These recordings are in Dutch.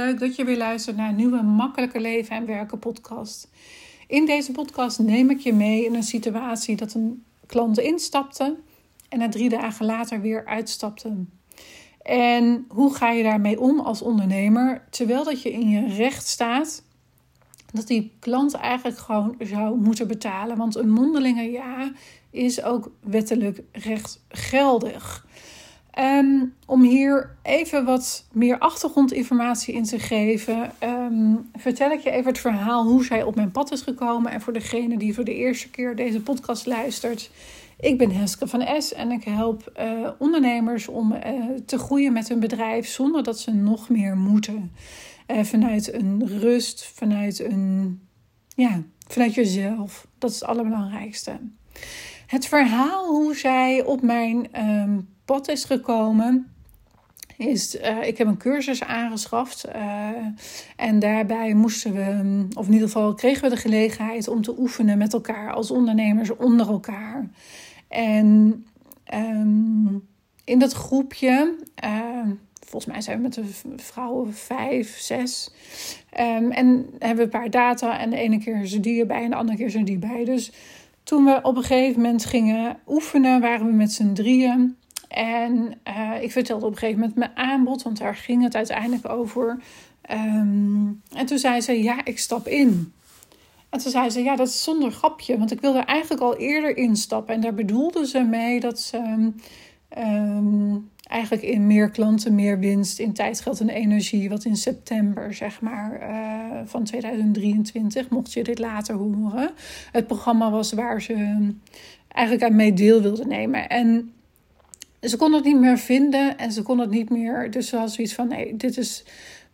Leuk dat je weer luistert naar een nieuwe Makkelijke Leven en Werken podcast. In deze podcast neem ik je mee in een situatie dat een klant instapte en na drie dagen later weer uitstapte. En hoe ga je daarmee om als ondernemer, terwijl dat je in je recht staat dat die klant eigenlijk gewoon zou moeten betalen. Want een mondelinge ja is ook wettelijk rechtgeldig. Um, om hier even wat meer achtergrondinformatie in te geven, um, vertel ik je even het verhaal hoe zij op mijn pad is gekomen. En voor degene die voor de eerste keer deze podcast luistert, ik ben Heske van S en ik help uh, ondernemers om uh, te groeien met hun bedrijf zonder dat ze nog meer moeten. Uh, vanuit een rust, vanuit een, ja, vanuit jezelf. Dat is het allerbelangrijkste. Het verhaal hoe zij op mijn um, is gekomen. Is, uh, ik heb een cursus aangeschaft uh, en daarbij moesten we, of in ieder geval kregen we de gelegenheid om te oefenen met elkaar als ondernemers onder elkaar. En um, in dat groepje, uh, volgens mij zijn we met de vrouwen vijf, zes. Um, en hebben we een paar data en de ene keer er die erbij en de andere keer er die bij. Dus toen we op een gegeven moment gingen oefenen, waren we met z'n drieën. En uh, ik vertelde op een gegeven moment mijn aanbod, want daar ging het uiteindelijk over. Um, en toen zei ze: Ja, ik stap in. En toen zei ze: Ja, dat is zonder grapje, want ik wilde eigenlijk al eerder instappen. En daar bedoelde ze mee dat ze um, eigenlijk in meer klanten, meer winst in tijdgeld en energie, wat in september, zeg maar, uh, van 2023, mocht je dit later horen, het programma was waar ze eigenlijk aan mee deel wilde nemen. En ze kon het niet meer vinden en ze kon het niet meer. Dus ze had zoiets van: nee, dit is.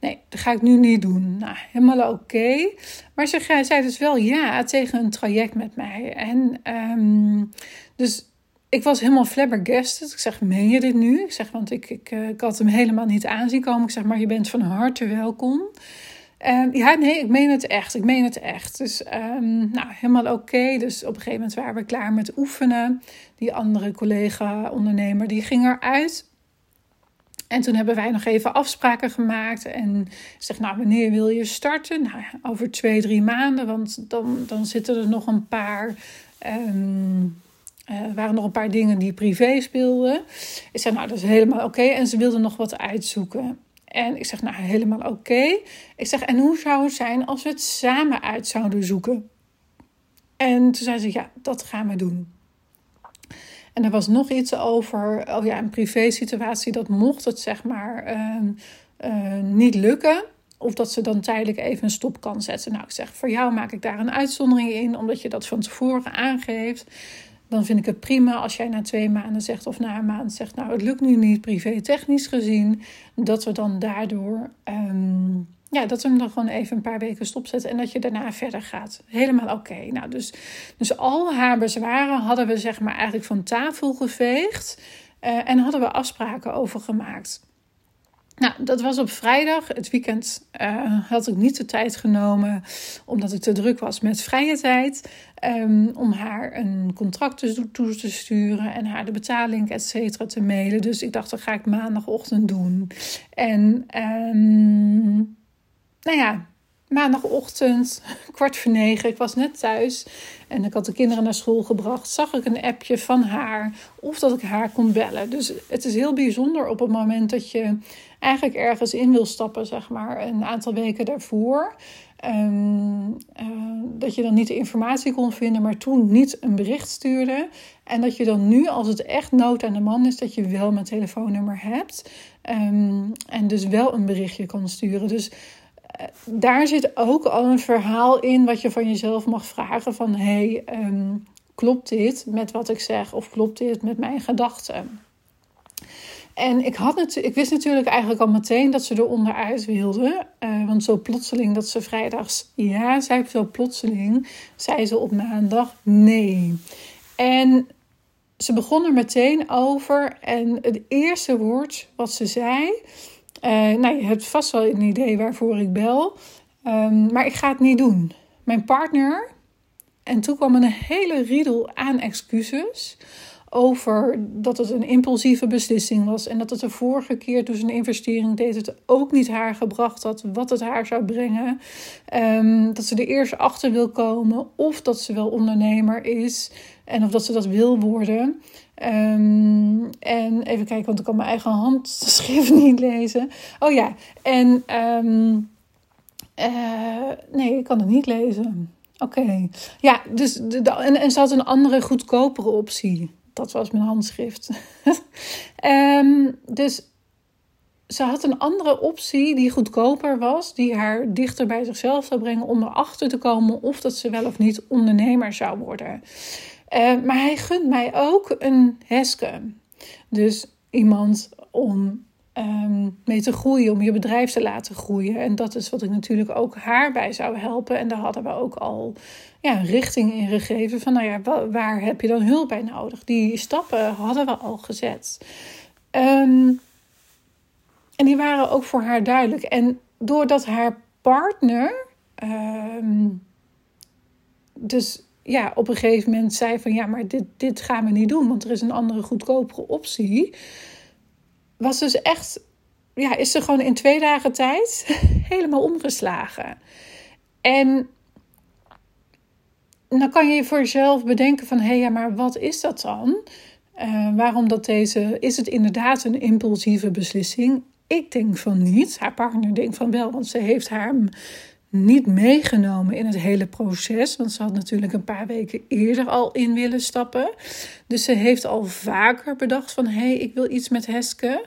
Nee, dat ga ik nu niet doen. Nou, helemaal oké. Maar ze zei dus wel ja tegen een traject met mij. En um, dus ik was helemaal flabbergasted. Ik zeg, meen je dit nu? Ik zeg, want ik, ik, ik had hem helemaal niet aanzien komen. Ik zeg, maar je bent van harte welkom. Um, ja, nee, ik meen het echt. Ik meen het echt. Dus um, nou, helemaal oké. Dus op een gegeven moment waren we klaar met oefenen. Die andere collega-ondernemer, die ging eruit. En toen hebben wij nog even afspraken gemaakt. En zeg, nou, wanneer wil je starten? Nou, over twee, drie maanden. Want dan, dan zitten er nog een paar... Um, uh, waren nog een paar dingen die privé speelden. Ik zei, nou, dat is helemaal oké. En ze wilden nog wat uitzoeken. En ik zeg, nou, helemaal oké. Ik zeg, en hoe zou het zijn als we het samen uit zouden zoeken? En toen zei ze, ja, dat gaan we doen. En er was nog iets over, oh ja, een privé situatie, dat mocht het zeg maar uh, uh, niet lukken. Of dat ze dan tijdelijk even een stop kan zetten. Nou, ik zeg, voor jou maak ik daar een uitzondering in, omdat je dat van tevoren aangeeft dan vind ik het prima als jij na twee maanden zegt of na een maand zegt, nou het lukt nu niet privé technisch gezien, dat we dan daardoor, um, ja, dat we hem dan gewoon even een paar weken stopzetten en dat je daarna verder gaat. Helemaal oké. Nou, dus, dus al haar bezwaren hadden we zeg maar eigenlijk van tafel geveegd uh, en hadden we afspraken over gemaakt. Nou, dat was op vrijdag. Het weekend uh, had ik niet de tijd genomen, omdat ik te druk was met vrije tijd, um, om haar een contract toe te sturen en haar de betaling, et cetera, te mailen. Dus ik dacht, dat ga ik maandagochtend doen. En um, nou ja, maandagochtend, kwart voor negen, ik was net thuis en ik had de kinderen naar school gebracht, zag ik een appje van haar of dat ik haar kon bellen. Dus het is heel bijzonder op het moment dat je eigenlijk ergens in wil stappen, zeg maar, een aantal weken daarvoor. Um, uh, dat je dan niet de informatie kon vinden, maar toen niet een bericht stuurde. En dat je dan nu, als het echt nood aan de man is, dat je wel mijn telefoonnummer hebt. Um, en dus wel een berichtje kan sturen. Dus daar zit ook al een verhaal in wat je van jezelf mag vragen: van hey, um, klopt dit met wat ik zeg? Of klopt dit met mijn gedachten? En ik, had ik wist natuurlijk eigenlijk al meteen dat ze er onderuit wilde. Uh, want zo plotseling dat ze vrijdags ja zei, zo plotseling zei ze op maandag nee. En ze begon er meteen over. En het eerste woord wat ze zei. Uh, nou, je hebt vast wel een idee waarvoor ik bel. Um, maar ik ga het niet doen. Mijn partner. En toen kwam een hele riedel aan excuses over dat het een impulsieve beslissing was. En dat het de vorige keer toen ze een investering deed, het ook niet haar gebracht had wat het haar zou brengen. Ehm, dat ze er eerst achter wil komen of dat ze wel ondernemer is en of dat ze dat wil worden. Ehm, en even kijken, want ik kan mijn eigen handschrift niet lezen. Oh ja, en um, nee, ik kan het niet lezen. Oké, ja, dus de, en, ze had een andere goedkopere optie. Dat was mijn handschrift. um, dus ze had een andere optie die goedkoper was, die haar dichter bij zichzelf zou brengen om erachter te komen of dat ze wel of niet ondernemer zou worden. Uh, maar hij gunt mij ook een heske. Dus iemand om um, mee te groeien, om je bedrijf te laten groeien. En dat is wat ik natuurlijk ook haar bij zou helpen. En daar hadden we ook al ja, richting in gegeven van, nou ja, waar heb je dan hulp bij nodig? Die stappen hadden we al gezet. Um, en die waren ook voor haar duidelijk. En doordat haar partner, um, dus ja, op een gegeven moment zei van ja, maar dit, dit gaan we niet doen, want er is een andere goedkopere optie was dus echt, ja, is ze gewoon in twee dagen tijd helemaal omgeslagen. En dan kan je voor jezelf bedenken van, hé, hey, ja, maar wat is dat dan? Uh, waarom dat deze, is het inderdaad een impulsieve beslissing? Ik denk van niet. Haar partner denkt van wel, want ze heeft haar niet meegenomen in het hele proces. Want ze had natuurlijk een paar weken eerder al in willen stappen. Dus ze heeft al vaker bedacht van hé, hey, ik wil iets met Heske.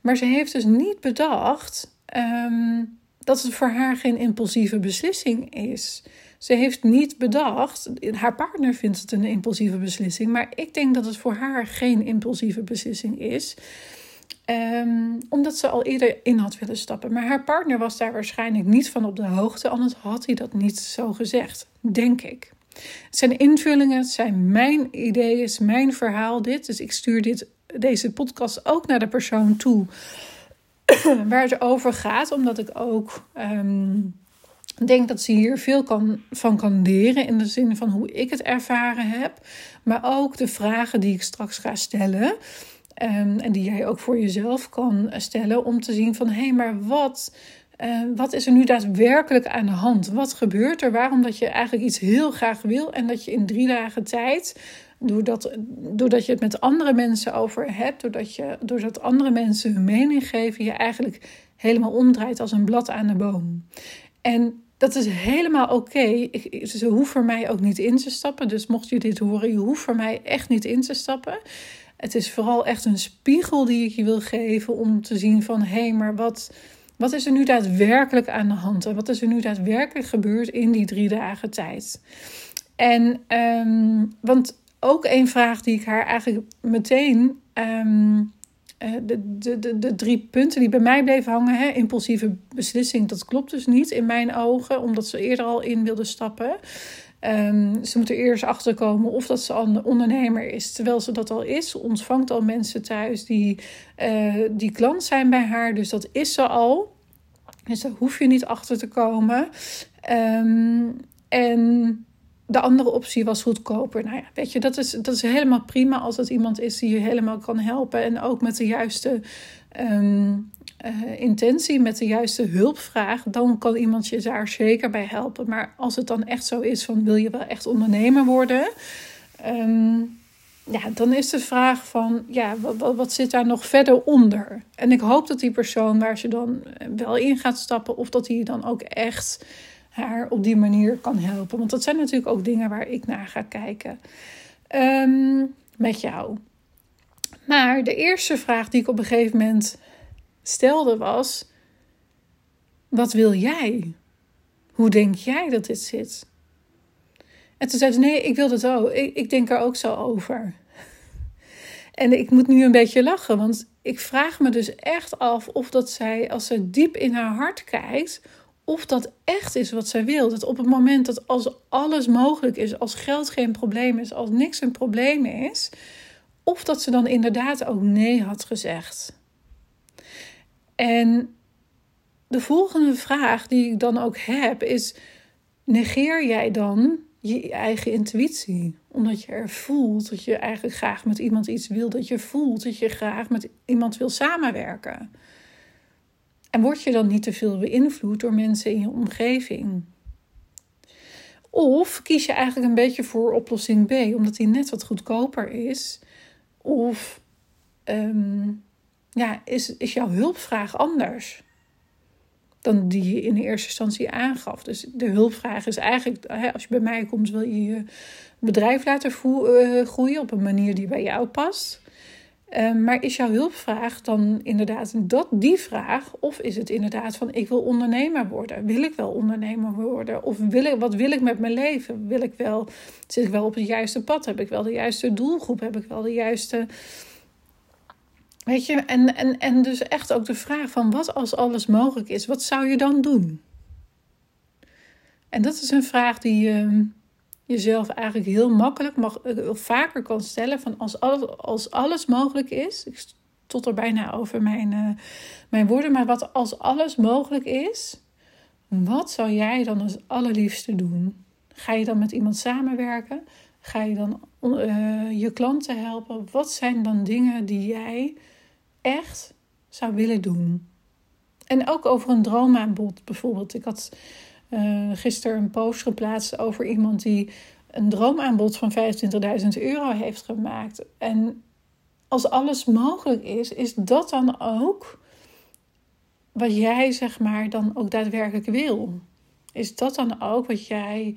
Maar ze heeft dus niet bedacht ehm, dat het voor haar geen impulsieve beslissing is. Ze heeft niet bedacht, haar partner vindt het een impulsieve beslissing, maar ik denk dat het voor haar geen impulsieve beslissing is. Um, omdat ze al eerder in had willen stappen. Maar haar partner was daar waarschijnlijk niet van op de hoogte, anders had hij dat niet zo gezegd, denk ik. Het zijn invullingen, het zijn mijn ideeën, is mijn verhaal dit. Dus ik stuur dit, deze podcast ook naar de persoon toe waar het over gaat, omdat ik ook um, denk dat ze hier veel kan, van kan leren in de zin van hoe ik het ervaren heb, maar ook de vragen die ik straks ga stellen. Um, en die jij ook voor jezelf kan stellen om te zien van hé, hey, maar wat, uh, wat is er nu daadwerkelijk aan de hand? Wat gebeurt er? Waarom dat je eigenlijk iets heel graag wil en dat je in drie dagen tijd, doordat, doordat je het met andere mensen over hebt, doordat, je, doordat andere mensen hun mening geven, je eigenlijk helemaal omdraait als een blad aan de boom. En dat is helemaal oké. Ze hoeven mij ook niet in te stappen. Dus mocht je dit horen, je hoeft voor mij echt niet in te stappen. Het is vooral echt een spiegel die ik je wil geven om te zien van hé, hey, maar wat, wat is er nu daadwerkelijk aan de hand? En wat is er nu daadwerkelijk gebeurd in die drie dagen tijd? En um, want ook een vraag die ik haar eigenlijk meteen. Um, de, de, de, de, drie punten die bij mij bleven hangen. Hè, impulsieve beslissing, dat klopt dus niet in mijn ogen, omdat ze eerder al in wilde stappen. Um, ze moeten eerst achterkomen of dat ze een ondernemer is, terwijl ze dat al is. Ze ontvangt al mensen thuis die, uh, die klant zijn bij haar, dus dat is ze al. Dus daar hoef je niet achter te komen. Um, en de andere optie was goedkoper. Nou ja, weet je, dat is, dat is helemaal prima als het iemand is die je helemaal kan helpen. En ook met de juiste um, uh, intentie, met de juiste hulpvraag, dan kan iemand je daar zeker bij helpen. Maar als het dan echt zo is van wil je wel echt ondernemer worden, um, ja, dan is de vraag van ja, wat, zit daar nog verder onder? En ik hoop dat die persoon waar ze dan wel in gaat stappen, of dat hij dan ook echt haar op die manier kan helpen. Want dat zijn natuurlijk ook dingen waar ik naar ga kijken um, met jou. Maar de eerste vraag die ik op een gegeven moment stelde was: Wat wil jij? Hoe denk jij dat dit zit? En toen zei ze: Nee, ik wil dat ook. Ik, ik denk er ook zo over. En ik moet nu een beetje lachen, want ik vraag me dus echt af of dat zij, als ze diep in haar hart kijkt, of dat echt is wat zij wil. Dat op het moment dat als alles mogelijk is, als geld geen probleem is, als niks een probleem is, of dat ze dan inderdaad ook nee had gezegd. En de volgende vraag die ik dan ook heb is: negeer jij dan je eigen intuïtie. Omdat je er voelt dat je eigenlijk graag met iemand iets wil. Dat je voelt dat je graag met iemand wil samenwerken. En word je dan niet te veel beïnvloed door mensen in je omgeving? Of kies je eigenlijk een beetje voor oplossing B, omdat die net wat goedkoper is? Of ehm, ja, is, is jouw hulpvraag anders? dan die je in de eerste instantie aangaf. Dus de hulpvraag is eigenlijk, als je bij mij komt, wil je je bedrijf laten eh, groeien op een manier die bij jou past. Ehm, maar is jouw hulpvraag dan inderdaad dat, die vraag? Of is het inderdaad van ik wil ondernemer worden? Wil ik wel ondernemer worden? Of wil ik, wat wil ik met mijn leven? Wil ik wel, zit ik wel op het juiste pad? Heb ik wel de juiste doelgroep? Heb ik wel de juiste Weet je, en, en, en dus echt ook de vraag van wat als alles mogelijk is, wat zou je dan doen? En dat is een vraag die je jezelf eigenlijk heel makkelijk, mag, eh, vaker kan stellen. Van als, alles, als alles mogelijk is, ik tot er bijna over mijn, uh, mijn woorden, maar wat als alles mogelijk is, wat zou jij dan als allerliefste doen? Ga je dan met iemand samenwerken? Ga je dan uh, je klanten helpen? Wat zijn dan dingen die jij echt zou willen doen. En ook over een droomaanbod bijvoorbeeld. Ik had uh, gisteren een post geplaatst over iemand die een droomaanbod van 25.000 euro heeft gemaakt. En als alles mogelijk is, is dat dan ook wat jij zeg maar dan ook daadwerkelijk wil? Is dat dan ook wat jij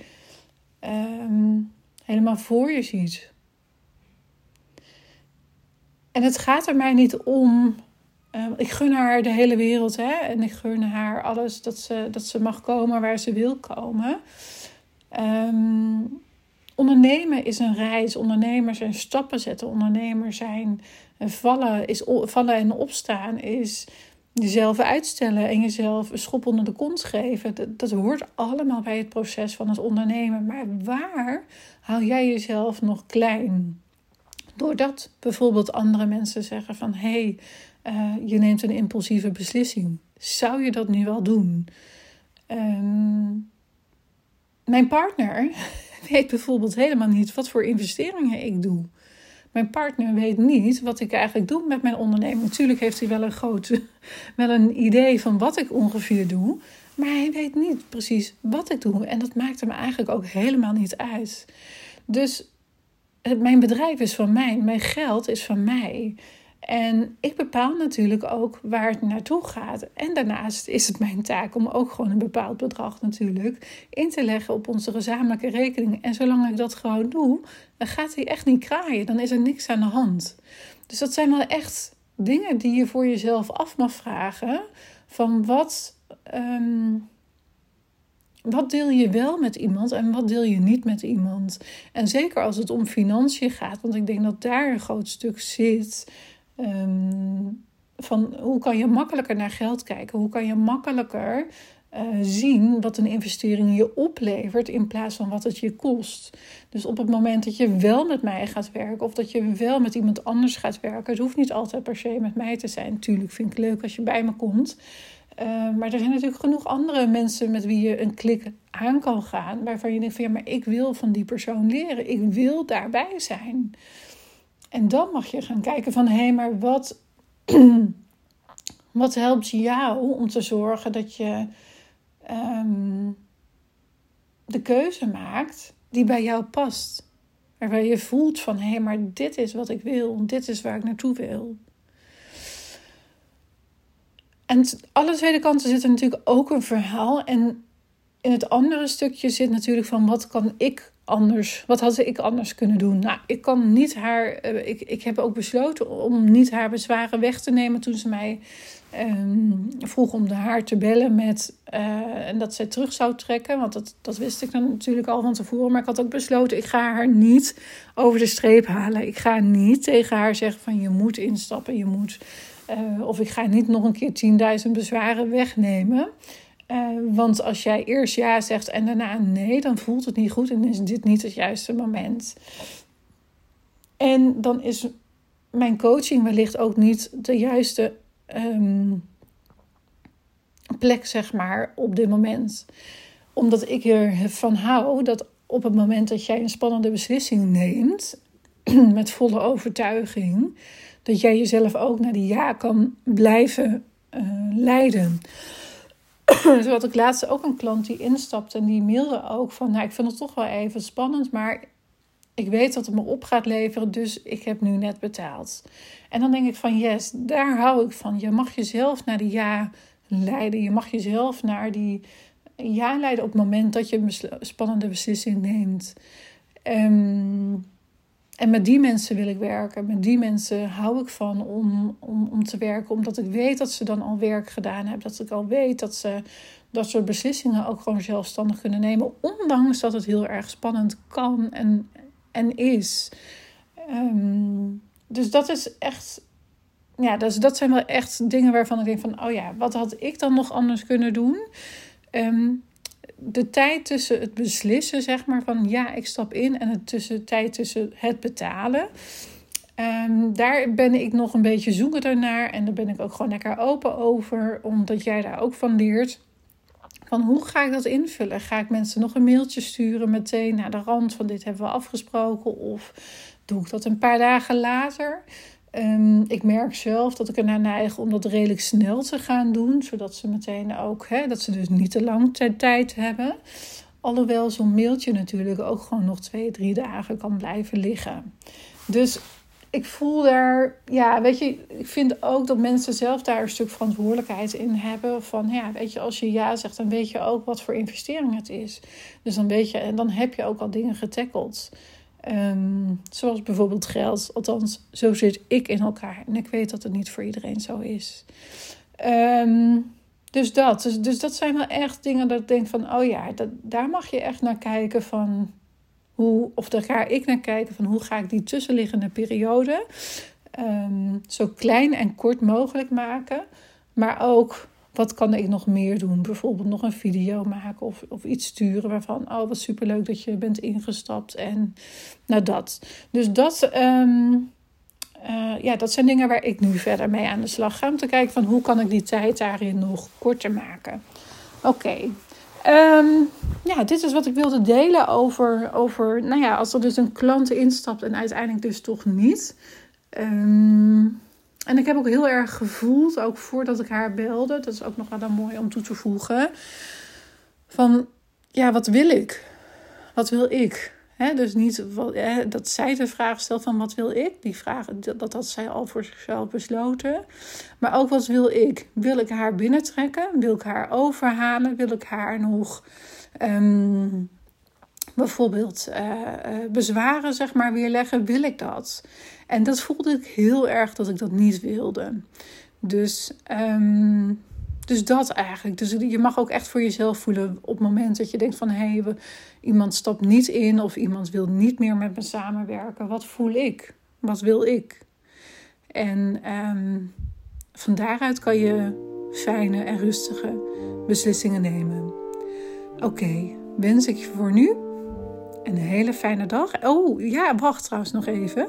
ehm, helemaal voor je ziet? En het gaat er mij niet om. Ehm, ik gun haar de hele wereld hè? en ik gun haar alles dat ze, dat ze mag komen waar ze wil komen. Ehm, ondernemen is een reis. Ondernemer zijn stappen zetten. Ondernemer zijn eh, vallen, is, vallen en opstaan. Is jezelf uitstellen en jezelf een schop onder de kont geven. Dat, dat hoort allemaal bij het proces van het ondernemen. Maar waar hou jij jezelf nog klein? Doordat bijvoorbeeld andere mensen zeggen van hé, hey, uh, je neemt een impulsieve beslissing. Zou je dat nu wel doen? Um, mijn partner weet bijvoorbeeld helemaal niet wat voor investeringen ik doe. Mijn partner weet niet wat ik eigenlijk doe met mijn onderneming. Natuurlijk heeft hij wel een groot, wel een idee van wat ik ongeveer doe. Maar hij weet niet precies wat ik doe. En dat maakt hem eigenlijk ook helemaal niet uit. Dus mijn bedrijf is van mij, mijn geld is van mij. En ik bepaal natuurlijk ook waar het naartoe gaat. En daarnaast is het mijn taak om ook gewoon een bepaald bedrag natuurlijk in te leggen op onze gezamenlijke rekening. En zolang ik dat gewoon doe, dan gaat hij echt niet kraaien. Dan is er niks aan de hand. Dus dat zijn wel echt dingen die je voor jezelf af mag vragen. Van wat. Ehm, wat deel je wel met iemand en wat deel je niet met iemand? En zeker als het om financiën gaat, want ik denk dat daar een groot stuk zit. Ehm, van hoe kan je makkelijker naar geld kijken? Hoe kan je makkelijker uh, zien wat een investering je oplevert in plaats van wat het je kost? Dus op het moment dat je wel met mij gaat werken of dat je wel met iemand anders gaat werken, het hoeft niet altijd per se met mij te zijn. Tuurlijk vind ik leuk als je bij me komt. Eh, maar er zijn natuurlijk genoeg andere mensen met wie je een klik aan kan gaan. Waarvan je denkt van ja, maar ik wil van die persoon leren. Ik wil daarbij zijn. En dan mag je gaan kijken van hé, hey, maar wat, wat helpt jou om te zorgen dat je ehm, de keuze maakt die bij jou past. Waarbij je voelt van hé, hey, maar dit is wat ik wil. Dit is waar ik naartoe wil. En alle tweede kanten zit er natuurlijk ook een verhaal. En in het andere stukje zit natuurlijk van wat kan ik anders, wat had ik anders kunnen doen? Nou, ik kan niet haar, eh, ik, ik heb ook besloten om niet haar bezwaren weg te nemen toen ze mij um, vroeg om haar te bellen met uh, en dat zij terug zou trekken. Want dat, dat wist ik dan natuurlijk al van tevoren. Maar ik had ook besloten, ik ga haar niet over de streep halen. Ik ga niet tegen haar zeggen van je moet instappen, je moet uh, of ik ga niet nog een keer 10.000 bezwaren wegnemen. Uh, want als jij eerst ja zegt en daarna nee, dan voelt het niet goed en is dit niet het juiste moment. En dan is mijn coaching wellicht ook niet de juiste um, plek, zeg maar, op dit moment. Omdat ik ervan hou dat op het moment dat jij een spannende beslissing neemt, met volle overtuiging, dat jij jezelf ook naar die ja kan blijven uh, leiden. Zo had ik laatst ook een klant die instapte en die mailde ook van, nou ik vind het toch wel even spannend, maar ik weet dat het me op gaat leveren, dus ik heb nu net betaald. En dan denk ik van yes, daar hou ik van. Je mag jezelf naar die ja leiden. Je mag jezelf naar die ja leiden op het moment dat je een spannende beslissing neemt. Um, en met die mensen wil ik werken. Met die mensen hou ik van om, om, om te werken. Omdat ik weet dat ze dan al werk gedaan hebben. Dat ik al weet dat ze dat soort beslissingen ook gewoon zelfstandig kunnen nemen. Ondanks dat het heel erg spannend kan en, en is. Ehm, dus dat is echt. Ja, dus dat zijn wel echt dingen waarvan ik denk van... oh ja, wat had ik dan nog anders kunnen doen? Um, de tijd tussen het beslissen, zeg maar, van ja, ik stap in... en de tussen, tijd tussen het betalen... Um, daar ben ik nog een beetje zoekender naar. En daar ben ik ook gewoon lekker open over. Omdat jij daar ook van leert. Van hoe ga ik dat invullen? Ga ik mensen nog een mailtje sturen meteen naar de rand van dit hebben we afgesproken? Of doe ik dat een paar dagen later? Um, ik merk zelf dat ik er naar neig om dat redelijk snel te gaan doen. Zodat ze meteen ook, hè, dat ze dus niet te lang tijd hebben. Alhoewel zo'n mailtje natuurlijk ook gewoon nog twee, drie dagen kan blijven liggen. Dus ik voel daar, ja, weet je, ik vind ook dat mensen zelf daar een stuk verantwoordelijkheid in hebben. Van ja, weet je, als je ja zegt, dan weet je ook wat voor investering het is. Dus dan weet je, en dan heb je ook al dingen getackeld. Um, zoals bijvoorbeeld geld. Althans, zo zit ik in elkaar. En ik weet dat het niet voor iedereen zo is. Um, dus dat. Dus, dus dat zijn wel echt dingen dat ik denk van... oh ja, dat, daar mag je echt naar kijken van... Hoe, of daar ga ik naar kijken van hoe ga ik die tussenliggende periode... Um, zo klein en kort mogelijk maken. Maar ook wat kan ik nog meer doen? Bijvoorbeeld nog een video maken of, of iets sturen waarvan, oh wat superleuk dat je bent ingestapt. En nou dat. Dus dat, um, uh, ja, dat zijn dingen waar ik nu verder mee aan de slag ga. Om te kijken van hoe kan ik die tijd daarin nog korter maken. Oké. Okay. Um, ja, dit is wat ik wilde delen over, over, nou ja, als er dus een klant instapt en uiteindelijk dus toch niet. Um, en ik heb ook heel erg gevoeld, ook voordat ik haar belde, dat is ook nog wel mooi om toe te voegen, van ja, wat wil ik? Wat wil ik? dus niet dat zij de vraag stelt van wat wil ik? Die vraag, dat had zij al voor zichzelf besloten. Maar ook wat wil ik? Wil ik haar binnentrekken? Wil ik haar overhalen? Wil ik haar nog ehm, bijvoorbeeld uh, bezwaren zeg maar weerleggen? Wil ik dat? En dat voelde ik heel erg dat ik dat niet wilde. Dus, um, dus dat eigenlijk. Dus je mag ook echt voor jezelf voelen op het moment dat je denkt van hé, hey, iemand stapt niet in of iemand wil niet meer met me samenwerken. Wat voel ik? Wat wil ik? En um, van daaruit kan je fijne en rustige beslissingen nemen. Oké, wens ik je voor nu een hele fijne dag. Oh ja, wacht trouwens nog even.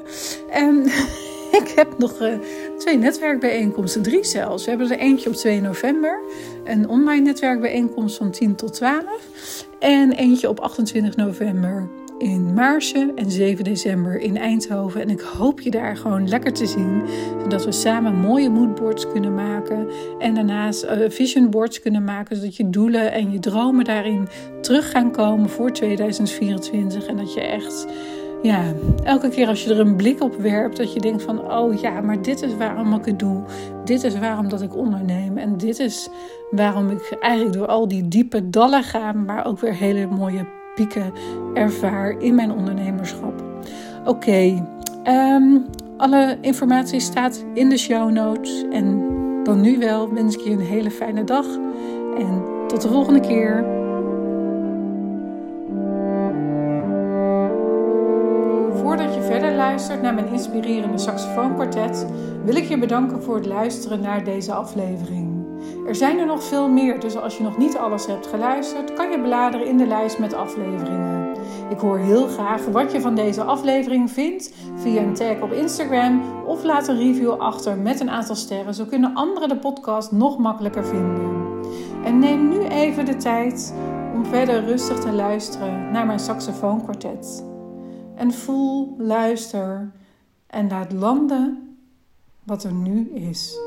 Um, ik heb nog uh, twee netwerkbijeenkomsten, drie zelfs. We hebben er eentje op 2 november, een online netwerkbijeenkomst van 10 tot 12. En eentje op 28 november in Maarsen en 7 december in Eindhoven. En ik hoop je daar gewoon lekker te zien. Zodat we samen mooie moodboards kunnen maken. En daarnaast uh, vision boards kunnen maken. Zodat je doelen en je dromen daarin terug gaan komen voor 2024. En dat je echt ja, elke keer als je er een blik op werpt, dat je denkt van, oh ja, maar dit is waarom ik het doe. Dit is waarom dat ik onderneem. En dit is waarom ik eigenlijk door al die diepe dallen ga, maar ook weer hele mooie pieken ervaar in mijn ondernemerschap. Oké, ehm, alle informatie staat in de show notes. En dan nu wel wens ik je een hele fijne dag. En tot de volgende keer. Voordat je verder luistert naar mijn inspirerende saxofoonkwartet, wil ik je bedanken voor het luisteren naar deze aflevering. Er zijn er nog veel meer, dus als je nog niet alles hebt geluisterd, kan je bladeren in de lijst met afleveringen. Ik hoor heel graag wat je van deze aflevering vindt via een tag op Instagram of laat een review achter met een aantal sterren. Zo kunnen anderen de podcast nog makkelijker vinden. En neem nu even de tijd om verder rustig te luisteren naar mijn saxofoonkwartet. En voel, luister en laat landen wat er nu is.